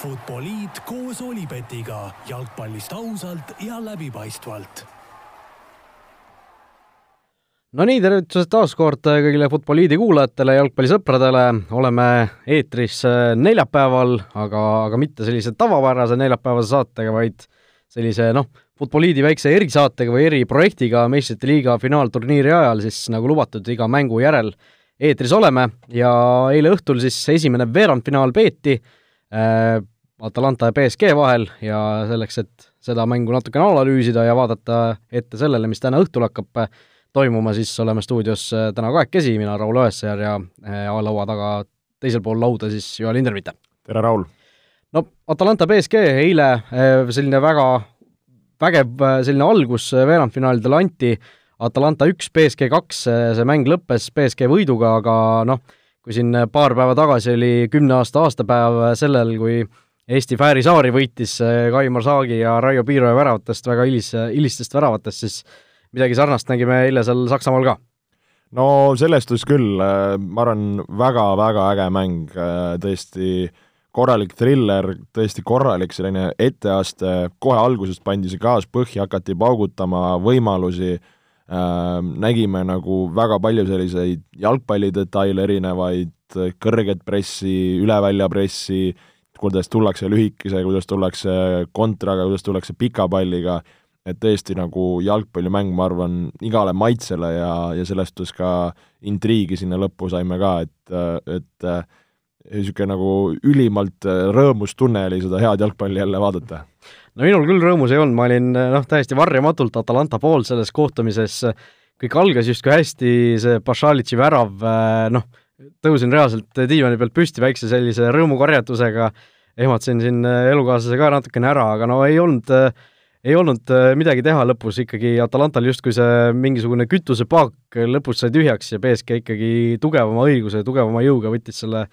Futboliit koos Olipetiga jalgpallist ausalt ja läbipaistvalt. No nii, tervitused taas kord kõigile Futboliidi kuulajatele, jalgpallisõpradele, oleme eetris äh, neljapäeval, aga, aga mitte sellise tavapärase neljapäevase saatega, vaid sellise noh, Futboliidi väikse erisaatega või eriprojektiga meistrite liiga finaalturniiri ajal siis nagu lubatud iga mängu järel eetris oleme ja eile õhtul siis esimene veerandfinaal peeti äh, Atalanta ja BSG vahel ja selleks, et seda mängu natukene analüüsida ja vaadata ette sellele, mis täna õhtul hakkab äh, toimuma, siis oleme stuudios äh, täna kahekesi, mina, Raul Õessar ja äh, laua taga teisel pool lauda siis Joel Hindermitte. tere, Raul! no Atalanta BSG eile äh, selline väga vägev selline algus veerandfinaalidele anti, Atalanta üks, BSG kaks, see mäng lõppes BSG võiduga, aga noh, kui siin paar päeva tagasi oli kümne aasta aastapäev sellel, kui Eesti Fääri saari võitis Kaimar Saagi ja Raio Piiroja väravatest, väga hilis, hilistest väravatest, siis midagi sarnast nägime eile seal Saksamaal ka. no sellest küll, äh, ma arvan, väga-väga äge mäng, tõesti korralik triller, tõesti korralik selline etteaste, kohe algusest pandi see gaas põhja, hakati paugutama võimalusi nägime nagu väga palju selliseid jalgpallidetaile erinevaid, kõrget pressi, ülevälja pressi, kuidas tullakse lühikese, kuidas tullakse kontraga, kuidas tullakse pika palliga et tõesti nagu jalgpallimäng, ma arvan, igale maitsele ja, ja selles suhtes ka intriigi sinna lõppu saime ka, et, et niisugune nagu ülimalt rõõmus tunne oli seda head jalgpalli jälle vaadata. No minul küll rõõmus ei olnud, ma olin noh, täiesti varjamatult Atalanta pool selles kohtumises, kõik algas justkui hästi, see Pašalitši värav, noh, tõusin reaalselt diivani pealt püsti väikse sellise rõõmukarjatusega, ehmatasin siin elukaaslase ka natukene ära, aga no ei olnud äh, ei olnud midagi teha lõpus. Ikkagi, Atalantal justkui see mingisugune kütusepaak lõpus sai tühjaks ja BSK ikkagi tugevama õiguse, tugevama jõuga võttis selle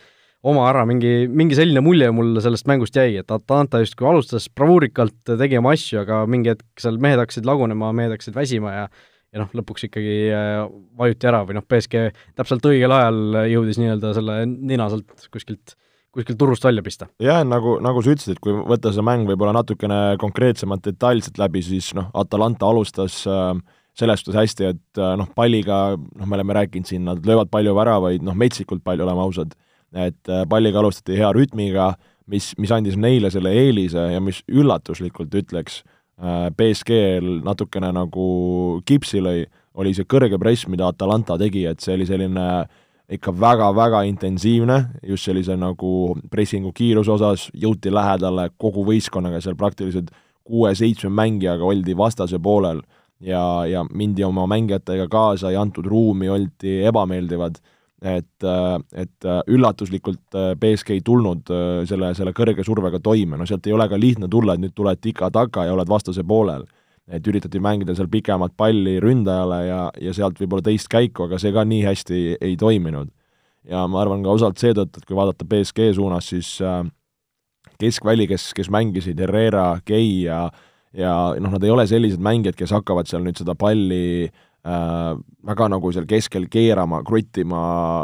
oma ära, mingi, mingi selline mulje mulle sellest mängust jäi, et Atalanta justkui alustas bravuurikalt, tegi oma asju, aga mingi hetk seal mehed hakkasid lagunema, mehed hakkasid väsima ja ja noh, lõpuks ikkagi äh, vajuti ära või noh, BSK täpselt õigel ajal jõudis nii-öelda selle nina sealt kuskilt kuskilt turust välja pista. jah, nagu, nagu sa ütlesid, et kui võtta see mäng võib-olla natukene konkreetsemalt, detailselt läbi, siis noh, Atalanta alustas äh, selles suhtes hästi, et äh, noh, palliga, noh, me oleme rääkinud siin, nad löövad palju väravaid, noh, metsikult palju, oleme ausad, et äh, palliga alustati hea rütmiga, mis, mis andis neile selle eelise ja mis üllatuslikult, ütleks äh,, BSG-l natukene nagu kipsi lõi, oli see kõrge press, mida Atalanta tegi, et see oli selline ikka väga-väga intensiivne, just sellise nagu pressingu kiiruse osas, jõuti lähedale kogu võistkonnaga, seal praktiliselt kuue-seitsme mängijaga oldi vastase poolel ja, ja mindi oma mängijatega kaasa, ei antud ruumi, oldi ebameeldivad, et, et üllatuslikult BSK ei tulnud selle, selle kõrge survega toime, no sealt ei ole ka lihtne tulla, et nüüd tuled tika-taka ja oled vastase poolel et üritati mängida seal pikemat palli ründajale ja, ja sealt võib-olla teist käiku, aga see ka nii hästi ei, ei toiminud. ja ma arvan ka osalt seetõttu, et kui vaadata BSG suunas, siis äh, keskväli, kes, kes mängisid, Herrera, Gay ja ja noh, nad ei ole sellised mängijad, kes hakkavad seal nüüd seda palli äh, väga nagu seal keskel keerama, kruttima,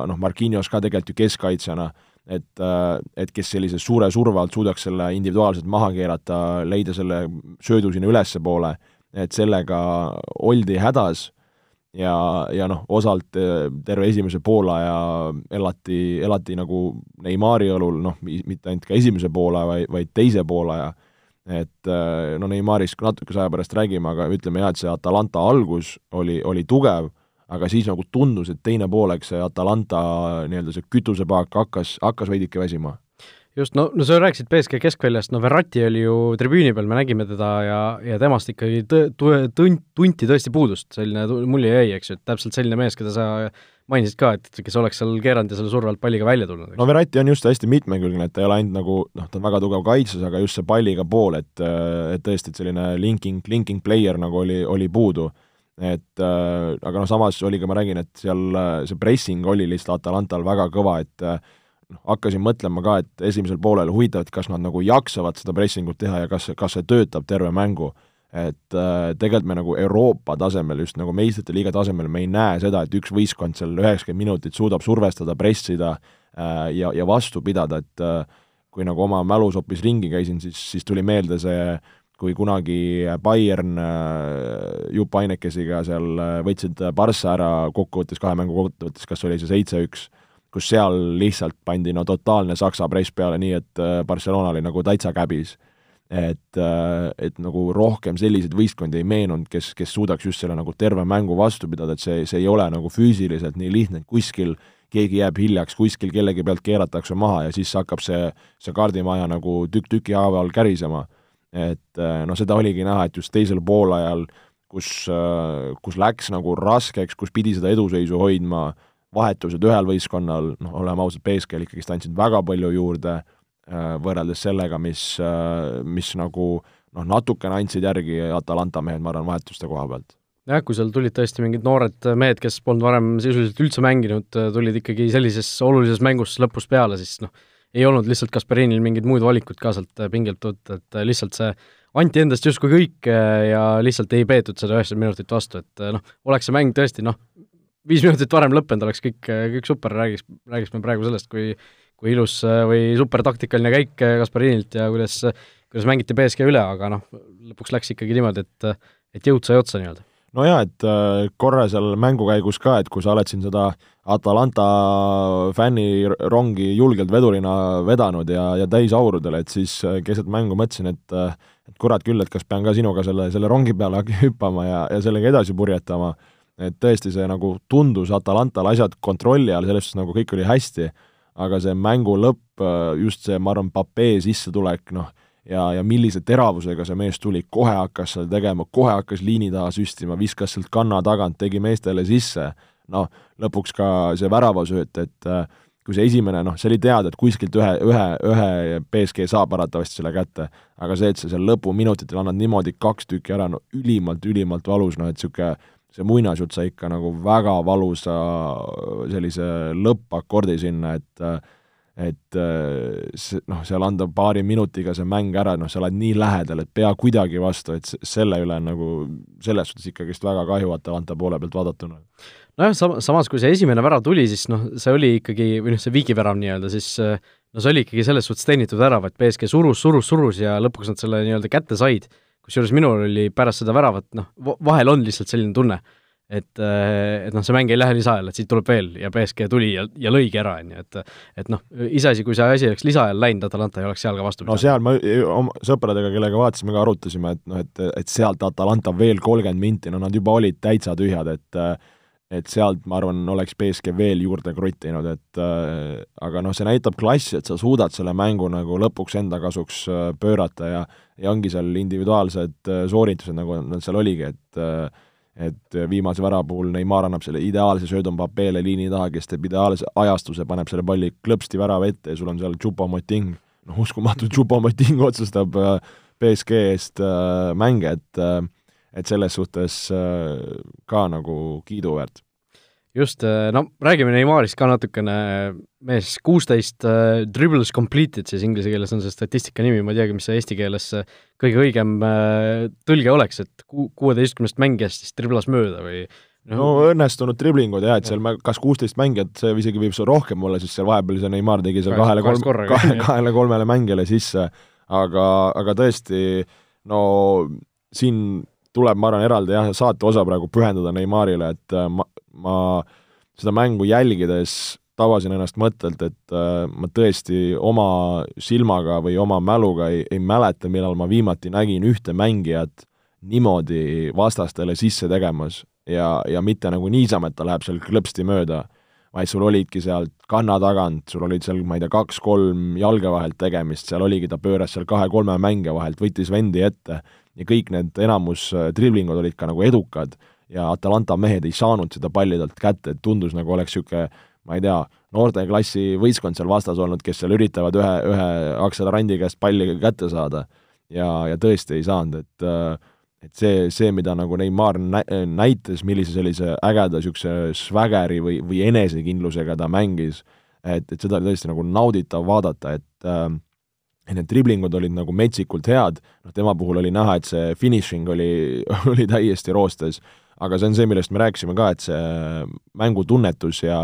noh, Marquinhos ka tegelikult ju keskkaitsjana, et äh,, et kes sellise suure surve alt suudaks selle individuaalselt maha keerata, leida selle söödu sinna ülespoole et sellega oldi hädas ja, ja noh, osalt eh, terve esimese poolaja elati, elati nagu Neimari õlul, noh, mitte ainult ka esimese poole, vaid, vaid teise poolaja, et eh, no Neimarist natukese aja pärast räägime, aga ütleme jah, et see Atalanta algus oli, oli tugev, aga siis nagu tundus, et teine pool, eks see Atalanta nii-öelda see kütusepaak hakkas, hakkas veidike väsima. Just, no, no sa rääkisid BSG keskväljast, no Verratti oli ju tribüüni peal, me nägime teda ja, ja temast ikkagi tõ-, tõ-, tunti tõesti puudust, selline mulje jäi, eks ju, et täpselt selline mees, keda sa mainisid ka, et kes oleks seal keeranud ja selle surve alt palliga välja tulnud. no Verratti on just hästi mitmekülgne, et ta ei ole ainult nagu noh, ta on väga tugev kaitses, aga just see palliga pool, et et tõesti, et selline linking, linking player nagu oli, oli puudu. et äh, aga noh, samas oli ka, ma räägin, et seal see pressing oli lihtsalt Atalantal väga kõva, et äh, noh, hakkasin mõtlema ka, et esimesel poolel huvitav, et kas nad nagu jaksavad seda pressingut teha ja kas, kas see töötab terve mängu. Et äh, tegelikult me nagu Euroopa tasemel, just nagu meistrite liiga tasemel, me ei näe seda, et üks võistkond seal üheksakümmend minutit suudab survestada, pressida ja, ja vastu pidada, et kui nagu oma mälus hoopis ringi käisin, siis, siis tuli meelde see kui kunagi Bayern Jupp Ainekesiga seal võtsid Barca ära kokkuvõttes, kahe mängu kokkuvõttes, kas oli see seitse-üks, kus seal lihtsalt pandi no totaalne saksa press peale, nii et Barcelona oli nagu täitsa käbis et, äh, et nagu rohkem selliseid võistkondi ei meenunud, kes, kes suudaks just selle nagu terve mängu vastu pidada, et see, see ei ole nagu füüsiliselt nii lihtne, et kuskil keegi jääb hiljaks, kuskil kellegi pealt keeratakse maha ja siis hakkab see, see kaardimaja nagu tükk tüki haaval kärisema. et äh, noh, seda oligi näha, et just teisel poolajal, kus, äh, kus läks nagu raskeks, kus pidi seda eduseisu hoidma, vahetused ühel võistkonnal, noh, oleme ausad, BSG-l ikkagist andsid väga palju juurde, võrreldes sellega, mis, äh, mis nagu noh, natukene andsid järgi Atalanta mehed, ma arvan, vahetuste koha pealt. jah, kui seal tulid tõesti mingid noored mehed, kes polnud varem sisuliselt üldse mänginud, tulid ikkagi sellises olulises mängus lõpust peale, siis noh, ei olnud lihtsalt Kasperinil mingeid muid valikuid ka sealt pingelt võtta, et lihtsalt see anti endast justkui kõik ja lihtsalt ei peetud seda üheksakümmend minutit vastu, et noh, oleks see mäng tõesti noh, viis minutit varem lõppenud, oleks kõik, kõik super, räägiks, räägiks me praegu sellest, kui kui ilus äh, või supertaktikaline käik äh, Kasparinilt ja kuidas, kuidas mängiti BSG üle, aga noh, lõpuks läks ikkagi niimoodi, et et jõud sai otsa nii-öelda. no jaa, et äh, korra seal mängu käigus ka, et kui sa oled siin seda Atalanta fännirongi julgelt vedurina vedanud ja, ja täis aurudel, et siis keset mängu mõtlesin, et et kurat küll, et kas pean ka sinuga selle, selle rongi peale hüppama ja, ja sellega edasi purjetama, et tõesti, see nagu tundus Atalantal asjad kontrolli all, selles suhtes nagu kõik oli hästi aga see mängu lõpp, äh, just see, ma arvan, Papee sissetulek, noh, ja, ja millise teravusega see mees tuli, kohe hakkas seda tegema, kohe hakkas liini taha süstima, viskas sealt kanna tagant, tegi meestele sisse, noh, lõpuks ka see väravasööt, et äh, kui see esimene, noh, see oli teada, et kuskilt ühe, ühe, ühe BSG saab arvatavasti selle kätte, aga see, et sa seal lõpuminutitel annad niimoodi kaks tükki ära, no ülimalt, ülimalt valus, noh et niisugune see muinasjutt sai ikka nagu väga valusa sellise lõppakordi sinna, et et see noh, seal anda paari minutiga see mäng ära, noh, sa oled nii lähedal, et pea kuidagi vastu, et selle üle on nagu selles suhtes ikkagist väga kahju Atalanta poole pealt vaadatuna. nojah, sama, samas kui see esimene värav tuli, siis noh, see oli ikkagi, või noh, see viigivärav nii-öelda, siis no see oli ikkagi selles suhtes teenitud värav, et BSG surus, surus, surus ja lõpuks nad selle nii-öelda kätte said kusjuures minul oli pärast seda väravat, noh, vahel on lihtsalt selline tunne, et, äh, et noh, see mäng ei lähe lisaajale, et siit tuleb veel ja BSG tuli ja, ja lõigi ära, on ju, et et noh, iseasi, kui see asi oleks lisaajal läinud, Atalanta ei oleks seal ka vastu no seal ma oma sõpradega, kellega vaatasime, ka arutasime, et noh, et, et sealt Atalanta veel kolmkümmend minti, no nad juba olid täitsa tühjad, et et sealt, ma arvan, oleks BSG veel juurde kruttinud, et äh, aga noh, see näitab klassi, et sa suudad selle mängu nagu lõpuks enda kasuks äh, pöörata ja ja ongi seal individuaalsed äh, sooritused, nagu nad seal oligi, et äh, et viimase värava puhul Neimar annab selle ideaalse söödu Mbappele liini taha, kes teeb ideaalse ajastuse, paneb selle palli klõpsti värava ette ja sul on seal Choupo-Moting, noh uskumatu, Choupo-Moting otsustab äh, BSG eest mänge, et et selles suhtes ka nagu kiiduväärt just, äh, no räägime Neymarist ka natukene, mees kuusteist äh, dribbles completed siis inglise keeles on see statistika nimi, ma ei teagi, mis see eesti keeles kõige õigem äh, tõlge oleks, et ku-, kuueteistkümnest mängijast siis driblas mööda või? No, no õnnestunud driblingud jah, et seal kas kuusteist mängijat, see isegi võib sul rohkem olla, sest seal vahepeal see Neimar tegi seal kahele kolm, kahe, kahele-kolmele mängijale sisse, aga, aga tõesti, no siin tuleb, ma arvan, eraldi jah, saate osa praegu pühendada Neimarile, et ma, ma seda mängu jälgides tabasin ennast mõttelt, et äh, ma tõesti oma silmaga või oma mäluga ei, ei mäleta, millal ma viimati nägin ühte mängijat niimoodi vastastele sisse tegemas ja, ja mitte nagu niisama, et ta läheb seal klõpsti mööda, vaid sul olidki sealt kanna tagant, sul olid seal, ma ei tea, kaks-kolm jalge vahelt tegemist, seal oligi, ta pööras seal kahe-kolme mängija vahelt, võttis vendi ette ja kõik need enamus äh, driblingud olid ka nagu edukad ja Atalanta mehed ei saanud seda palli talt kätte, et tundus nagu oleks niisugune ma ei tea, noorteklassi võistkond seal vastas olnud, kes seal üritavad ühe, ühe Aksel Randi käest palli kätte saada. Ja, ja tõesti ei saanud, et et see, see, mida nagu Neimar nä-, näitas, millise sellise ägeda niisuguse svägeri või, või enesekindlusega ta mängis, et, et seda oli tõesti nagu nauditav vaadata, et äh, et need driblingud olid nagu metsikult head, noh tema puhul oli näha, et see finishing oli, oli täiesti roostes. Aga see on see, millest me rääkisime ka, et see mängutunnetus ja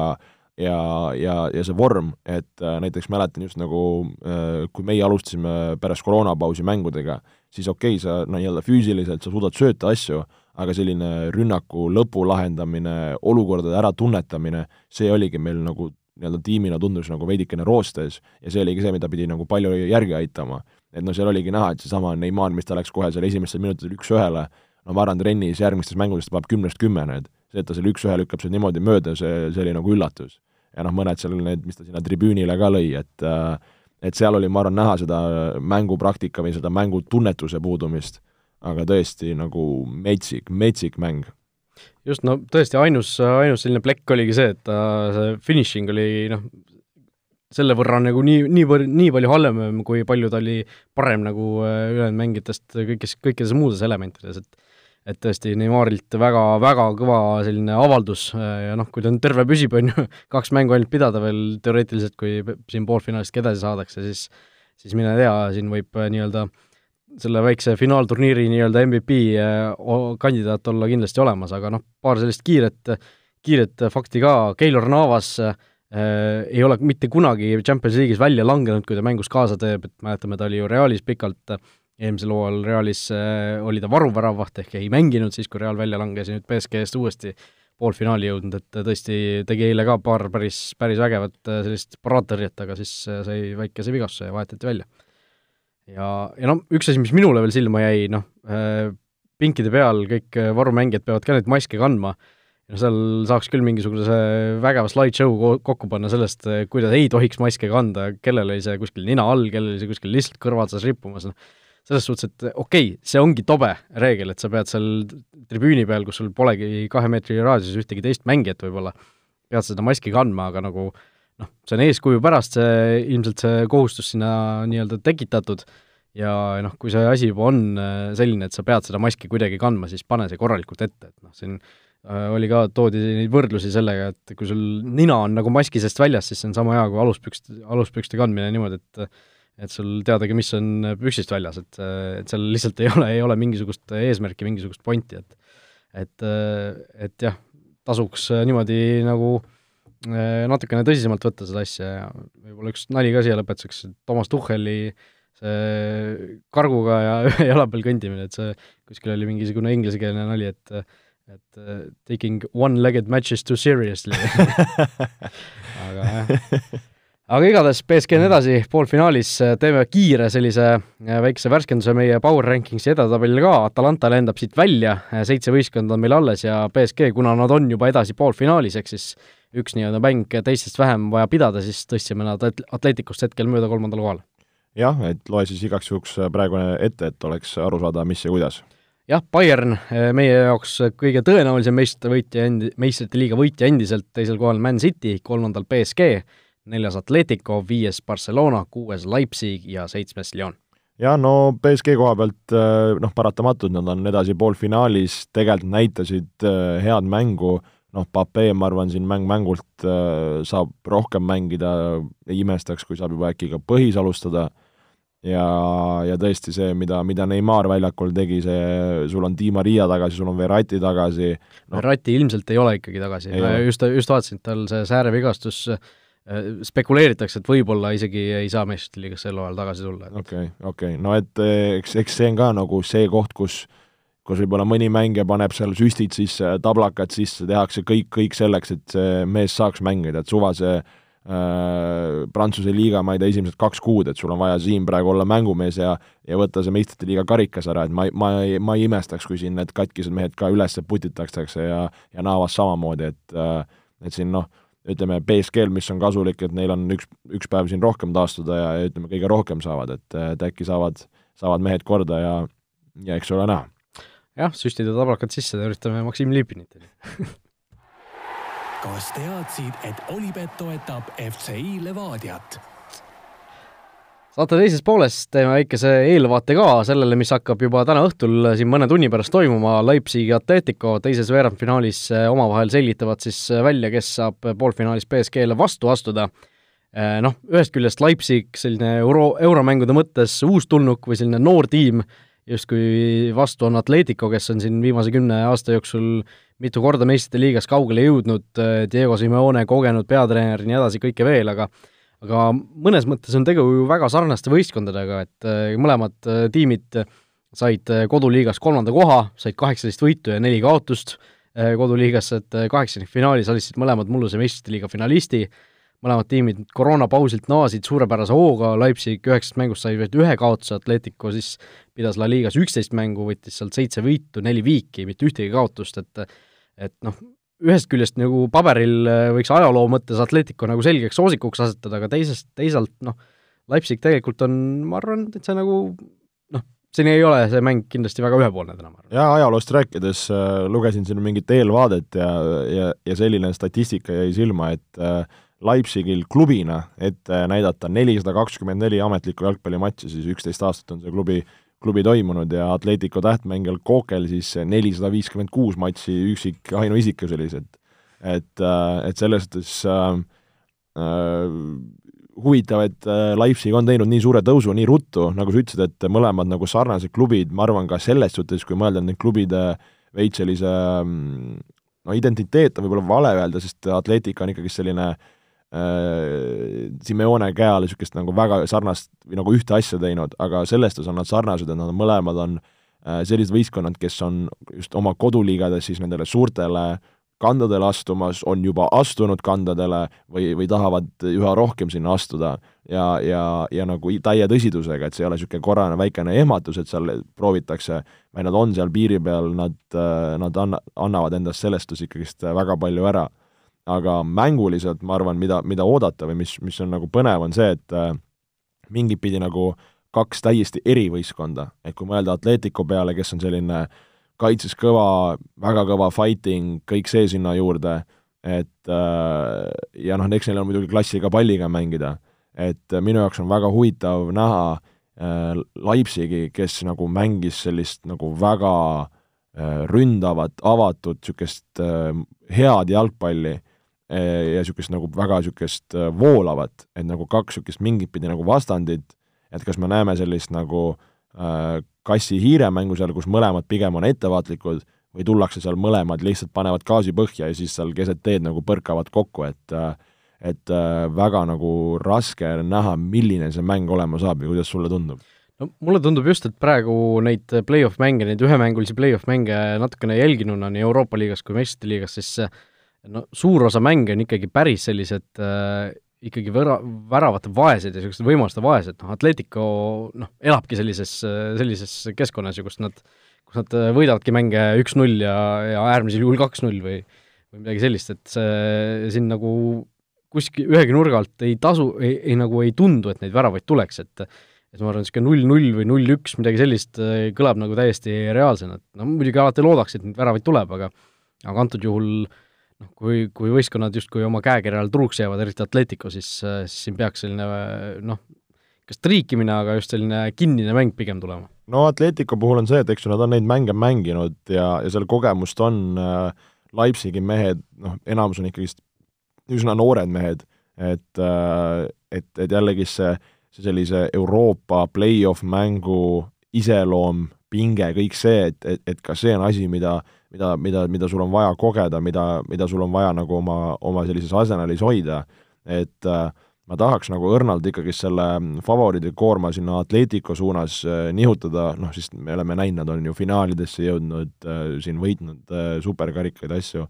ja, ja, ja see vorm, et äh, näiteks mäletan just nagu äh, kui meie alustasime pärast koroonapausi mängudega, siis okei okay,, sa no nii-öelda füüsiliselt sa suudad sööta asju, aga selline rünnaku lõpu lahendamine, olukordade äratunnetamine, see oligi meil nagu nii-öelda tiimina tundus nagu veidikene roostes ja see oligi see, mida pidi nagu palju järgi aitama. et noh, seal oligi näha, et seesama Neimar, mis ta läks kohe seal esimestel minutitel üks-ühele, no ma arvan, trennis järgmistes mängudes ta paneb kümnest kümme need, see, et ta selle üks-ühe lükkab sealt niimoodi mööda, see, see oli nagu üllatus. ja noh, mõned seal need, mis ta sinna tribüünile ka lõi, et äh, et seal oli, ma arvan, näha seda mängupraktika või seda mängutunnetuse puudumist, aga tõesti nagu metsik, metsik mäng. just, no tõesti, ainus, ainus selline plekk oligi see, et ta, see finišing oli noh, selle võrra nagu nii, nii, nii palju halvem, kui palju ta oli parem nagu ülejäänud mängijatest kõigis, kõikides muudes elementides, et et tõesti Neimarilt väga, väga kõva selline avaldus ja noh, kui ta nüüd terve püsib, on ju, kaks mängu ainult pidada veel teoreetiliselt, kui siin poolfinaalist edasi saadakse, siis siis mine tea, siin võib äh, nii-öelda selle väikse finaalturniiri nii-öelda MVP äh, kandidaat olla kindlasti olemas, aga noh, paar sellist kiiret, kiiret fakti ka, Keilor Navas äh, ei ole mitte kunagi Champions League'is välja langenud, kui ta mängus kaasa teeb, et mäletame, ta oli ju Realis pikalt äh, eelmisel hooajal Realis äh, oli ta varuväravaht ehk ei mänginud siis, kui Real välja langes ja nüüd BSG-st uuesti poolfinaali jõudnud, et tõesti tegi eile ka paar päris, päris vägevat äh, sellist paraattõrjet, aga siis äh, sai väikese vigastuse ja vahetati välja. ja, ja noh, üks asi, mis minule veel silma jäi, noh, pinkide peal kõik varumängijad peavad ka neid maske kandma, ja seal saaks küll mingisuguse vägeva slideshow kokku panna sellest, kuidas ei tohiks maske kanda, kellel oli see kuskil nina all, kellel oli see kuskil lihtsalt kõrva otsas rippumas, noh selles suhtes, et okei okay,, see ongi tobe reegel, et sa pead seal tribüüni peal, kus sul polegi kahe meetri raadiuses ühtegi teist mängijat võib-olla, pead seda maski kandma, aga nagu noh, see on eeskuju pärast see, ilmselt see kohustus sinna nii-öelda tekitatud. Ja noh, kui see asi juba on äh, selline, et sa pead seda maski kuidagi kandma, siis pane see korralikult ette, et noh, siin äh, oli ka, toodi neid võrdlusi sellega, et kui sul nina on nagu maski seest väljas, siis see on sama hea kui aluspükste, aluspükste kandmine niimoodi, et et sul teadagi, mis on püksist väljas, et, et seal lihtsalt ei ole, ei ole mingisugust eesmärki, mingisugust pointi, et et, et jah, tasuks niimoodi nagu eh, natukene tõsisemalt võtta seda asja ja võib-olla üks nali ka siia lõpetuseks, Toomas Tuhheli see karguga ja ühe jala peal kõndimine, et see kuskil oli mingisugune inglisekeelne nali, et et taking one-legged matches too seriously. Aga jah aga igatahes BSG on edasi poolfinaalis, teeme kiire sellise äh, väikse värskenduse meie Power Rankingsi edetabelile ka, Atalanta lendab siit välja, äh, seitse võistkonda on meil alles ja BSG, kuna nad on juba edasi poolfinaalis, ehk siis üks nii-öelda mäng teistest vähem vaja pidada, siis tõstsime nad Atleticust hetkel mööda kolmandale kohale. jah, et loe siis igaks juhuks äh, praegune ette, et oleks aru saada, mis ja kuidas. Jah, Bayern meie jaoks kõige tõenäolisem meistrivõitja endi-, meistrite liiga võitja endiselt, teisel kohal Man City, kolmandal BSG neljas Atletico, viies Barcelona, kuues Leipzig ja seitsmes Lyon. ja no BSG koha pealt äh, noh, paratamatult nad on edasi poolfinaalis, tegelikult näitasid äh, head mängu, noh, Pape, ma arvan, siin mäng mängult äh, saab rohkem mängida, ei imestaks, kui saab juba äkki ka põhis alustada, ja, ja tõesti see, mida, mida Neimar väljakul tegi, see, sul on Di Maria tagasi, sul on Verratti tagasi no.. Verratti ilmselt ei ole ikkagi tagasi, just, just vaatasin, et tal see säärevigastus Äh, spekuleeritakse, et võib-olla isegi ei saa meistrite liigas sel hooajal tagasi tulla. okei, okei, no et eh, eks, eks see on ka nagu see koht, kus kus võib-olla mõni mängija paneb seal süstid sisse, tablakad sisse, tehakse kõik, kõik selleks, et see mees saaks mängida, et suva see äh, Prantsuse liiga, ma ei tea, esimesed kaks kuud, et sul on vaja siin praegu olla mängumees ja ja võtta see meistrite liiga karikas ära, et ma, ma ei, ma ei imestaks, kui siin need katkised mehed ka üles putitakse ja ja Naavas samamoodi, et äh, et siin noh, ütleme, BSG-l, mis on kasulik, et neil on üks, üks päev siin rohkem taastuda ja, ja ütleme, kõige rohkem saavad, et, et äkki saavad, saavad mehed korda ja, ja eks ole näha. jah, süstida tablakad sisse, üritame Maksim Lipinit kas teadsid, et Olipet toetab FCI Levadiat? Saate teises pooles teeme väikese eelvaate ka sellele, mis hakkab juba täna õhtul siin mõne tunni pärast toimuma, Leipzigi Atletico teises veerandfinaalis eh, omavahel selgitavad siis eh, välja, kes saab poolfinaalis BSG-le vastu astuda. Eh, noh, ühest küljest Leipzig selline euro, euromängude mõttes uustulnuk või selline noor tiim justkui vastu on Atletico, kes on siin viimase kümne aasta jooksul mitu korda meistrite liigas kaugele jõudnud, Diego Simeone, kogenud peatreener ja nii edasi, kõike veel, aga aga mõnes mõttes on tegu ju väga sarnaste võistkondadega, et äh, mõlemad äh, tiimid said äh, koduliigas kolmanda koha, said kaheksateist võitu ja neli kaotust koduliigas, et kaheksandikfinaalis alistasid mõlemad mulluse meistrite liiga finalisti, mõlemad tiimid koroonapausilt naasid suurepärase hooga, Leipzig üheksast mängust sai vaid ühe kaotuse, Atletico siis pidas La Ligas üksteist mängu, võttis sealt seitse võitu, neli viiki, mitte ühtegi kaotust, et et noh, ühest küljest nagu paberil äh, võiks ajaloo mõttes Atletico nagu selgeks soosikuks asetada, aga teisest, teisalt noh, Leipzig tegelikult on, ma arvan, see nagu noh, seni ei ole see mäng kindlasti väga ühepoolne täna, ma arvan. jaa, ajaloost rääkides äh, lugesin siin mingit eelvaadet ja, ja, ja selline statistika jäi silma, et äh, Leipzigil klubina ette näidata nelisada kakskümmend neli ametlikku jalgpallimatši, siis üksteist aastat on see klubi klubi toimunud ja Atletico tähtmängijal Kokel siis nelisada viiskümmend kuus matši üksik ainuisikuselised. et, äh, et selles suhtes äh, äh, huvitav, et äh, Leipzig on teinud nii suure tõusu nii ruttu, nagu sa ütlesid, et mõlemad nagu sarnased klubid, ma arvan ka selles suhtes, kui mõelda neid klubide veits sellise mm, no identiteet on võib-olla vale öelda, sest Atletica on ikkagi selline äh, Simeone käe all niisugust nagu väga sarnast või nagu ühte asja teinud, aga selles suhtes on nad sarnased, et nad mõlemad on äh, sellised võistkonnad, kes on just oma koduliigades siis nendele suurtele kandadele astumas, on juba astunud kandadele või, või tahavad üha rohkem sinna astuda. Ja, ja, ja nagu täie tõsidusega, et see ei ole niisugune korrane väikene ehmatus, et seal proovitakse, vaid nad on seal piiri peal, nad, äh, nad anna-, annavad endast selles suhtes ikkagist väga palju ära aga mänguliselt ma arvan, mida, mida oodata või mis, mis on nagu põnev, on see, et äh, mingit pidi nagu kaks täiesti eri võistkonda, et kui mõelda Atletico peale, kes on selline kaitses kõva, väga kõva fighting, kõik see sinna juurde, et äh, ja noh, eks neil on muidugi klassiga palliga mängida, et minu jaoks on väga huvitav näha äh, Leipzigi, kes nagu mängis sellist nagu väga äh, ründavat, avatud, niisugust äh, head jalgpalli ja niisugust nagu väga niisugust äh, voolavat, et nagu kaks niisugust mingit pidi nagu vastandit, et kas me näeme sellist nagu äh, kassi-hiire mängu seal, kus mõlemad pigem on ettevaatlikud, või tullakse seal mõlemad, lihtsalt panevad gaasi põhja ja siis seal keset teed nagu põrkavad kokku, et et väga nagu raske näha, milline see mäng olema saab ja kuidas sulle tundub? no mulle tundub just, et praegu neid play-off mänge, neid ühemängulisi play-off mänge natukene jälginuna nii Euroopa liigas kui meistrite liigas, siis no suur osa mänge on ikkagi päris sellised äh, ikkagi vära, väravate vaesed ja niisugused võimaluste vaesed, noh Atletico noh, elabki sellises, sellises keskkonnas ju, kus nad, kus nad äh, võidavadki mänge üks-null ja, ja äärmisel juhul kaks-null või või midagi sellist, et see siin nagu kuskil ühegi nurga alt ei tasu, ei, ei nagu ei tundu, et neid väravaid tuleks, et et ma arvan, niisugune null-null või null-üks, midagi sellist äh, kõlab nagu täiesti reaalsena, et no muidugi alati loodaks, et neid väravaid tuleb, aga aga antud juhul äh, noh, kui, kui võistkonnad justkui oma käekirjal truuks jäävad, eriti Atletico, siis, siis siin peaks selline noh, kas triikimine, aga just selline kinnine mäng pigem tulema. no Atletico puhul on see, et eks ju nad on neid mänge mänginud ja, ja seal kogemust on äh, Leipzigi mehed, noh, enamus on ikkagist üsna noored mehed, et äh,, et, et jällegi see, see sellise Euroopa play-off mängu iseloom, pinge, kõik see, et, et, et ka see on asi, mida mida, mida, mida sul on vaja kogeda, mida, mida sul on vaja nagu oma, oma sellises arsenalis hoida, et äh, ma tahaks nagu õrnalt ikkagi selle favoriidi koorma sinna Atletico suunas äh, nihutada, noh siis me oleme näinud, nad on ju finaalidesse jõudnud äh,, siin võitnud äh, superkarikaid, asju,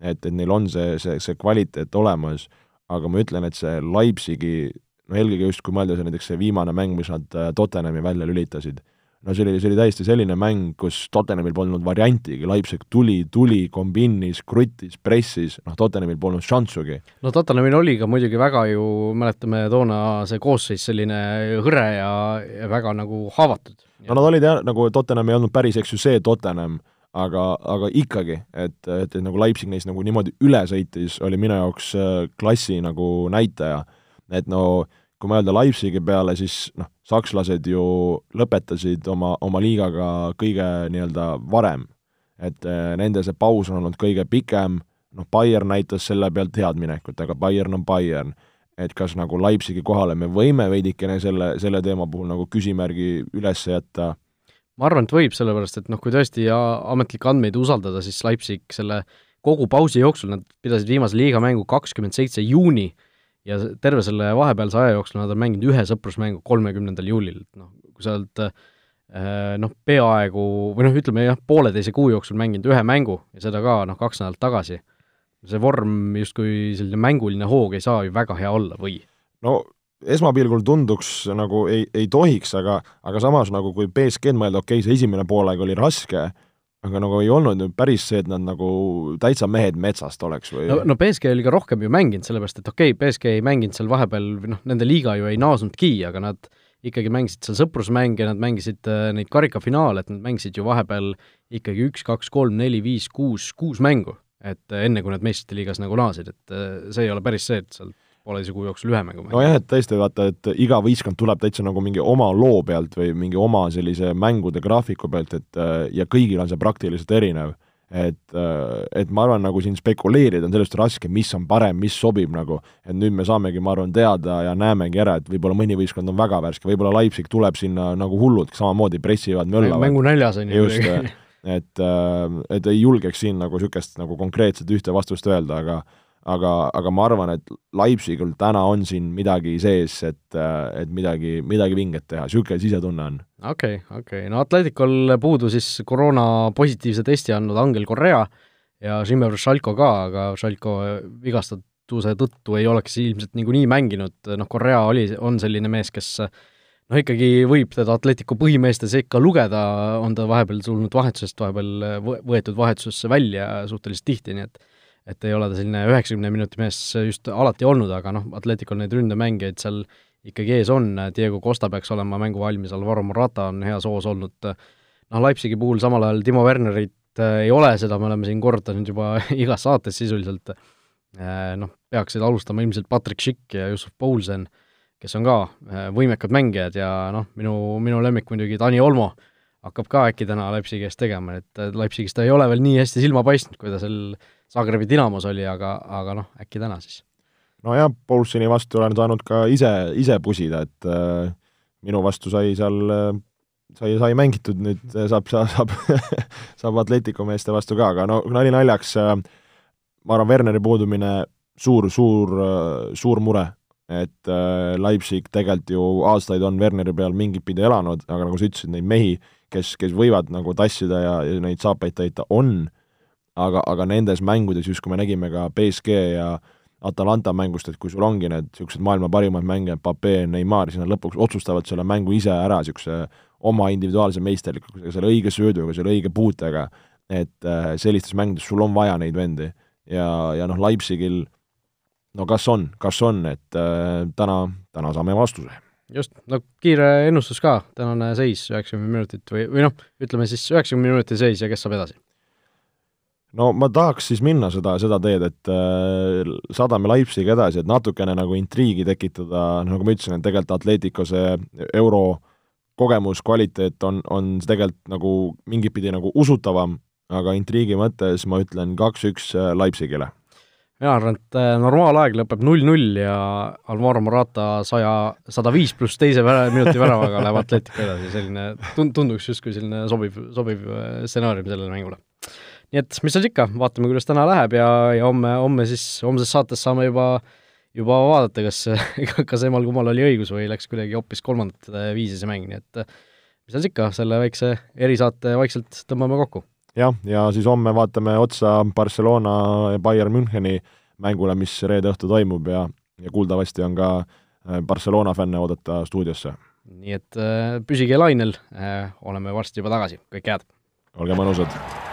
et, et neil on see, see, see kvaliteet olemas, aga ma ütlen, et see Leipzigi, no eelkõige just, kui mõelda see näiteks see viimane mäng, mis nad Tottenhami välja lülitasid no see oli, see oli täiesti selline mäng, kus Tottenhamil polnud variantigi, Leipzig tuli, tuli, kombinnis, kruttis, pressis, noh, Tottenhamil polnud šanssugi. no Tottenhamil oli ka muidugi väga ju, mäletame toona see koosseis selline hõre ja, ja väga nagu haavatud. no nad olid jah, nagu Tottenham ei olnud päris, eks ju, see Tottenham, aga, aga ikkagi, et, et, et nagu Leipzig neist nagu niimoodi üle sõitis, oli minu jaoks äh, klassi nagu näitaja. et no kui mõelda Leipzigi peale, siis noh, sakslased ju lõpetasid oma, oma liigaga kõige nii-öelda varem. et eh, nende see paus on olnud kõige pikem, noh, Bayern näitas selle pealt head minekut, aga Bayern on Bayern. et kas nagu Leipzigi kohale me võime veidikene selle, selle teema puhul nagu küsimärgi üles jätta? ma arvan, et võib, sellepärast et noh, kui tõesti ametlikke andmeid usaldada, siis Leipzig selle kogu pausi jooksul, nad pidasid viimase liigamängu kakskümmend seitse juuni ja terve selle vahepealse aja jooksul nad on mänginud ühe sõprusmängu kolmekümnendal juulil, et noh, kui sa oled äh, noh, peaaegu või noh, ütleme jah, pooleteise kuu jooksul mänginud ühe mängu ja seda ka noh, kaks nädalat tagasi, see vorm justkui selline mänguline hoog ei saa ju väga hea olla või? no esmapilgul tunduks nagu ei, ei tohiks, aga, aga samas nagu kui BSG-d mõelda, okei okay,, see esimene poolaeg oli raske, aga nagu ei olnud nüüd päris see, et nad nagu täitsa mehed metsast oleks või no, no BSG oli ka rohkem ju mänginud, sellepärast et okei okay,, BSG ei mänginud seal vahepeal, noh, nende liiga ju ei naasnudki, aga nad ikkagi mängisid seal sõprusmänge, nad mängisid äh, neid karikafinaale, et nad mängisid ju vahepeal ikkagi üks, kaks, kolm, neli, viis, kuus, kuus mängu. et äh, enne, kui nad meistrite liigas nagu naasid, et äh, see ei ole päris see, et sealt pooleteise kuu jooksul ühe mängu mängida. nojah, et tõesti vaata, et iga võistkond tuleb täitsa nagu mingi oma loo pealt või mingi oma sellise mängude graafiku pealt, et äh, ja kõigil on see praktiliselt erinev. et, äh, et ma arvan, nagu siin spekuleerida on sellest raske, mis on parem, mis sobib nagu, et nüüd me saamegi, ma arvan, teada ja näemegi ära, et võib-olla mõni võistkond on väga värske, võib-olla Leipzig tuleb sinna nagu hullud, samamoodi pressivad, möllavad. mängunäljas on ju just, et, äh, et ei julgeks siin nagu niisugust nagu konkreetset ühte vastust öelda, aga aga, aga ma arvan, et Leipzigul täna on siin midagi sees, et, et midagi, midagi vinget teha, niisugune sisetunne on. okei okay,, okei okay., no Atleticul puudu siis koroona positiivse testi andnud Angel Correa ja Žimmer Šalko ka, aga Šalko vigastatuse tõttu ei oleks ilmselt niikuinii mänginud, noh, Correa oli, on selline mees, kes noh, ikkagi võib teda Atleticu põhimeeste sekka lugeda, on ta vahepeal tulnud vahetusest, vahepeal võetud vahetusesse välja suhteliselt tihti, nii et et ei ole ta selline üheksakümne minuti mees just alati olnud, aga noh, Atleticul neid ründemängijaid seal ikkagi ees on, Diego Costa peaks olema mängu valmis, Alvaro Morata on heas hoos olnud, noh, Leipzigi puhul samal ajal Timo Wernerit äh, ei ole, seda me oleme siin korrutanud juba igas saates sisuliselt, äh, noh, peaksid alustama ilmselt Patrick Schick ja Jussuf Poulsen, kes on ka äh, võimekad mängijad ja noh, minu, minu lemmik muidugi Dani Olmo hakkab ka äkki täna Leipzigi eest tegema, et Leipzigis ta ei ole veel nii hästi silma paistnud, kui ta seal Zagrebi Dinamos oli, aga, aga noh, äkki täna siis? nojah, Paulsoni vastu olen saanud ka ise, ise pusida, et äh, minu vastu sai seal äh, sai, sai mängitud, nüüd saab, saab, saab Atletico meeste vastu ka, aga no nali naljaks äh,, ma arvan, Werneri puudumine suur, suur äh,, suur mure, et äh, Leipzig tegelikult ju aastaid on Werneri peal mingit pidi elanud, aga nagu sa ütlesid, neid mehi, kes, kes võivad nagu tassida ja, ja neid saapaid täita, on aga, aga nendes mängudes, just kui me nägime ka BSG ja Atalanta mängust, et kui sul ongi need niisugused maailma parimad mängijad, Pape, Neimar, siis nad lõpuks otsustavad selle mängu ise ära niisuguse oma individuaalse meisterlikkusega, selle õige sööduga, selle õige puutega, et äh, sellistes mängudes sul on vaja neid vendi. ja, ja noh, Leipzigil no kas on, kas on, et äh, täna, täna saame vastuse. just, no kiire ennustus ka, tänane seis üheksakümmend minutit või, või noh, ütleme siis üheksakümne minuti seis ja kes saab edasi no ma tahaks siis minna seda, seda teed, et äh, saadame Leipzigi edasi, et natukene nagu intriigi tekitada, nagu ma ütlesin, et tegelikult Atletico see euro kogemus, kvaliteet on, on tegelikult nagu mingit pidi nagu usutavam, aga intriigi mõttes ma ütlen kaks-üks äh, Leipzigile. mina arvan, et äh, normaalaeg lõpeb null-null ja Alvaro Morata saja, sada viis pluss teise vära, minuti väravaga läheb Atletico edasi, selline tund-, tunduks justkui selline sobiv, sobiv äh, stsenaarium sellele mängule nii et mis seal ikka, vaatame, kuidas täna läheb ja, ja homme, homme siis, homses saates saame juba, juba vaadata, kas, kas emal-kummal oli õigus või läks kuidagi hoopis kolmandat viisi see mäng, nii et mis seal ikka, selle väikse erisaate vaikselt tõmbame kokku. jah, ja siis homme vaatame otsa Barcelona ja Bayern Müncheni mängule, mis reede õhtu toimub ja, ja kuuldavasti on ka äh, Barcelona fänne oodata stuudiosse. nii et äh, püsige lainel äh,, oleme varsti juba tagasi, kõike head! olge mõnusad!